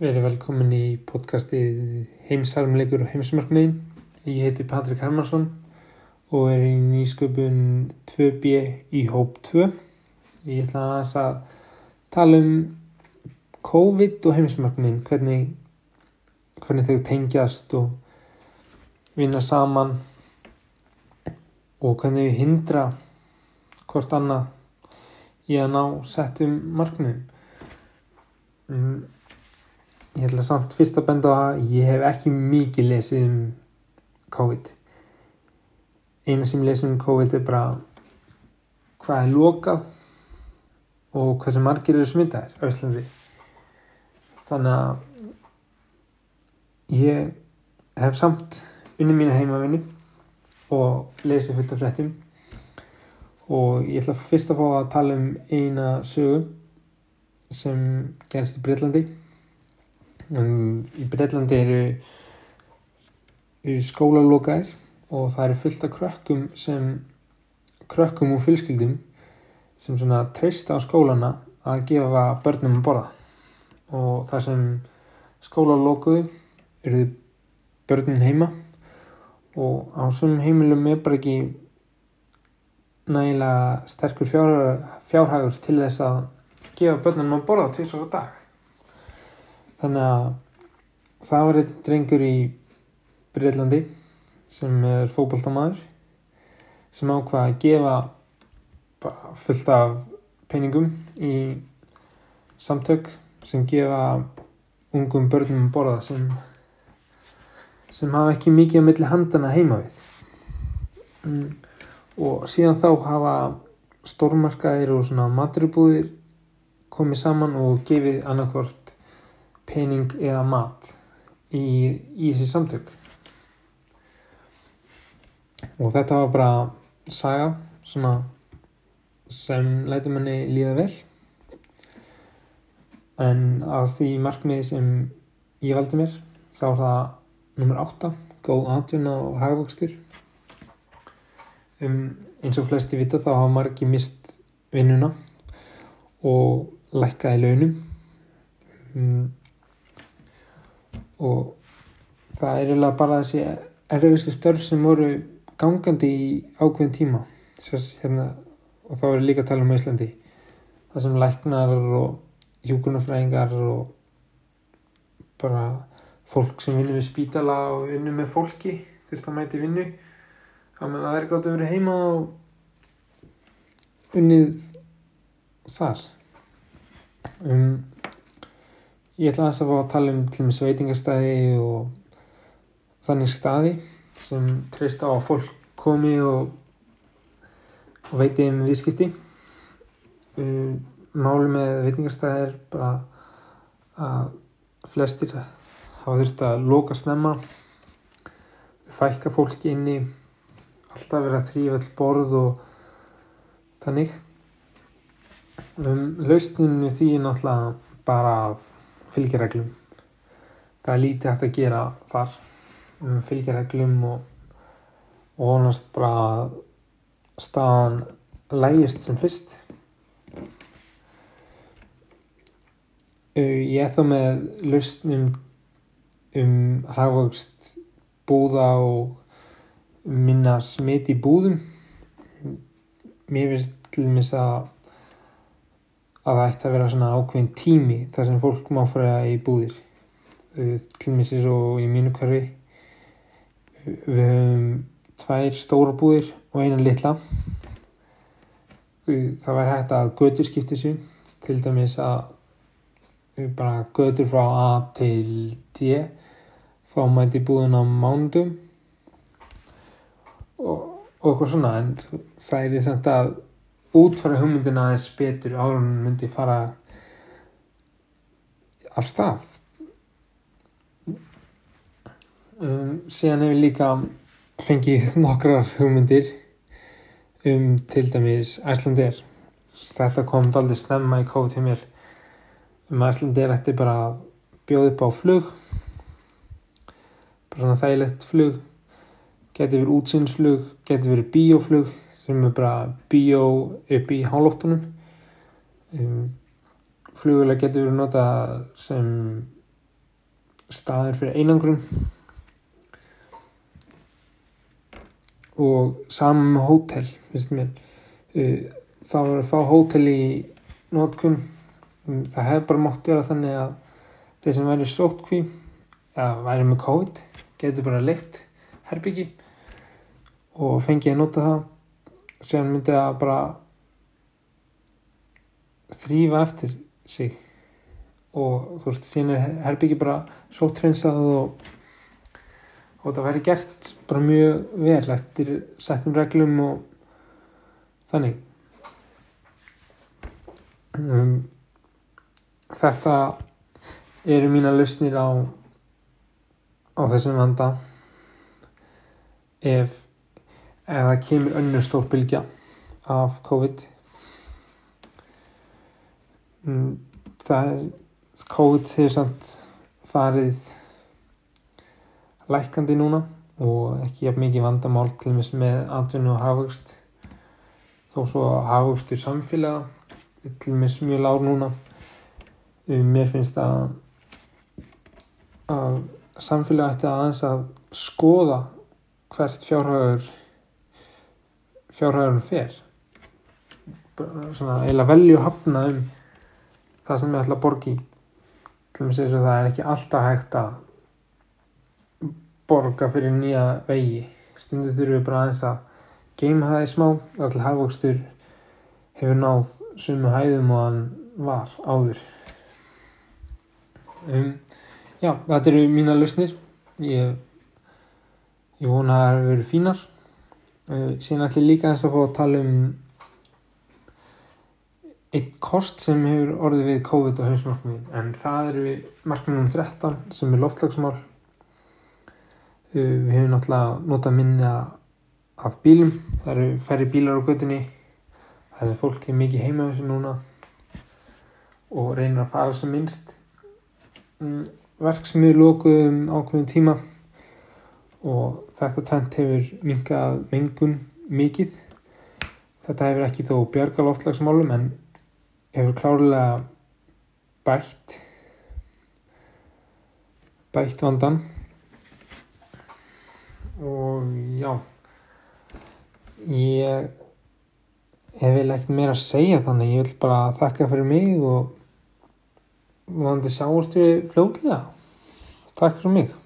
Verið velkomin í podcastið Heimsarmleikur og heimsmarkmiðin. Ég heiti Patrik Hermansson og er í nýsköpun 2B í hóp 2. Ég ætla aðeins að tala um COVID og heimsmarkmiðin, hvernig, hvernig þau tengjast og vinna saman og hvernig við hindra hvort annað í að ná settum markmiðum. Ég ætla samt fyrst að benda að ég hef ekki mikið lesið um COVID. Eina sem ég lesið um COVID er bara hvað er lokað og hversu margir eru smitaðir á Íslandi. Þannig að ég hef samt unni mína heimavinni og lesið fullt af fréttum og ég ætla fyrst að fá að tala um eina sögu sem gerist í Breitlandi um, í Breitlandi eru, eru skólalokaðir og það eru fullt af krökkum sem krökkum og fylskildum sem svona treysta á skólana að gefa börnum að borða. Og það sem skólalokuðu eru börnin heima og á svonum heimilum er bara ekki nægilega sterkur fjárhagur til þess að gefa börnum að borða tvis og dag þannig að það var einn drengur í Breitlandi sem er fókbaltamaður sem ákvaði að gefa fullt af peningum í samtök sem gefa ungum börnum að borða sem, sem hafa ekki mikið að milli handana heima við mm. og síðan þá hafa stórmarkaðir og svona maturubúðir komið saman og gefið annarkvort pening eða mat í, í þessi samtök. Og þetta var bara saga svona sem læti manni líða vel. En af því markmiði sem ég valdi mér þá er það nummer 8 góð atvinna og hagvöxtur. Um, eins og flesti vita þá hafa margi mist vinnuna og lækkaði launum. Um, og það er eiginlega bara þessi erfiðstu störf sem voru gangandi í ákveðin tíma. Sess, hérna, og þá er líka að tala um Íslandi. Það sem læknar og hjúkunarfræðingar og bara fólk sem vinnur við spítala og vinnur með fólki þurft að mæti vinnu. Þannig að það er gátt að vera heima og unnið þar. Um, ég ætla að, að tala um til og með sveitingastæði og þannig staði sem treyst á að fólk komi og, og veiti um viðskipti. Um, máli með veitingastæði er bara að flestir hafa þurft að loka snemma fækka fólki inni alltaf vera þrývall borð og þannig. Um, lausninu því er náttúrulega bara að fylgja reglum það er lítið hægt að gera þar um, fylgja reglum og, og vonast bara að staðan lægist sem fyrst. Uh, ég er þá með lausnum um hafvöxt búða og minna smit í búðum. Mér finnst til og með að að það ætti að vera svona ákveðin tími þar sem fólk má fræða í búðir. Til og með sér svo í mínu hverfi við höfum tvær stóra búðir og eina litla. Það væri hægt að götur skipti sér til dæmis að bara götur frá A til D fá mæti búðin á mándum og, og eitthvað svona en það er þetta að útfara hugmyndina aðeins betur áður en myndi fara af stað. Um, síðan hefur líka fengið nokkrar hugmyndir um til dæmis Æslandir þetta kom aldrei snemma í kóð til mér. Um Æslandir ætti bara að bjóða upp á flug. Bara svona þægilegt flug. Geti verið útsynsflug geti verið bíóflug sem er bara bíó upp í hálóftunum um, flugulega getur verið nota sem staður fyrir einangrun. Og saman með hótel finnst mér. Það var að fá hótel í nótkunn það hefði bara mótt vera þannig að þeir sem væri sótkví eða væri með COVID getur bara leikt herbyggi og fengið að nota það séðan myndi það bara þrýfa eftir sig. Og þú veist, síðan er herbyggi bara sóttrensað og, og það væri gert bara mjög vel eftir setnum reglum og þannig. Um, þetta eru mína lausnir á á þessum vanda. Ef það kemur önnur stór bylgja af COVID. Mm, það er COVID hefur samt farið lækandi núna og ekki jafn mikið vandamál til og með atvinnu og hafugst þó svo hafugst í samfélaga til og með mjög lár núna. Mér finnst að að samfélag ætti aðeins að skoða hvert fjárhagur fjárhagurinn fer. Svona eila velju hafna um það sem við ætla að borgi til og með þess að það er ekki alltaf hægt að borga fyrir nýja vegi. Stundu þurfum við bara aðeins að geima það í smá. Alltaf hafvöxtur hefur náð sumu hæðum og hann var áður. Um, já, þetta eru mína lausnir. Ég ég vona að það eru verið fínar síðan ætlum ég líka eins að fá að tala um eitt kost sem hefur orðið við COVID og hausmarkmiðin en það eru markmiðnum 13 sem er loftlagsmál uh, við hefum náttúrulega notað minna af bílum. Það eru færri bílar á göttunni það er fólk er mikið heima þessu núna og reynir að fara sem minnst. Um, verksmiður lókuðum ákveðin tíma og þetta tent hefur minkað mengun mikið. Þetta hefur ekki þó bjarga loftlagsmálum en hefur klárlega bætt bætt vandan og já ég hef vel ekkert meira að segja þannig. Ég vil bara þakka fyrir mig og vonandi sjáumst við fljóðlega takk fyrir mig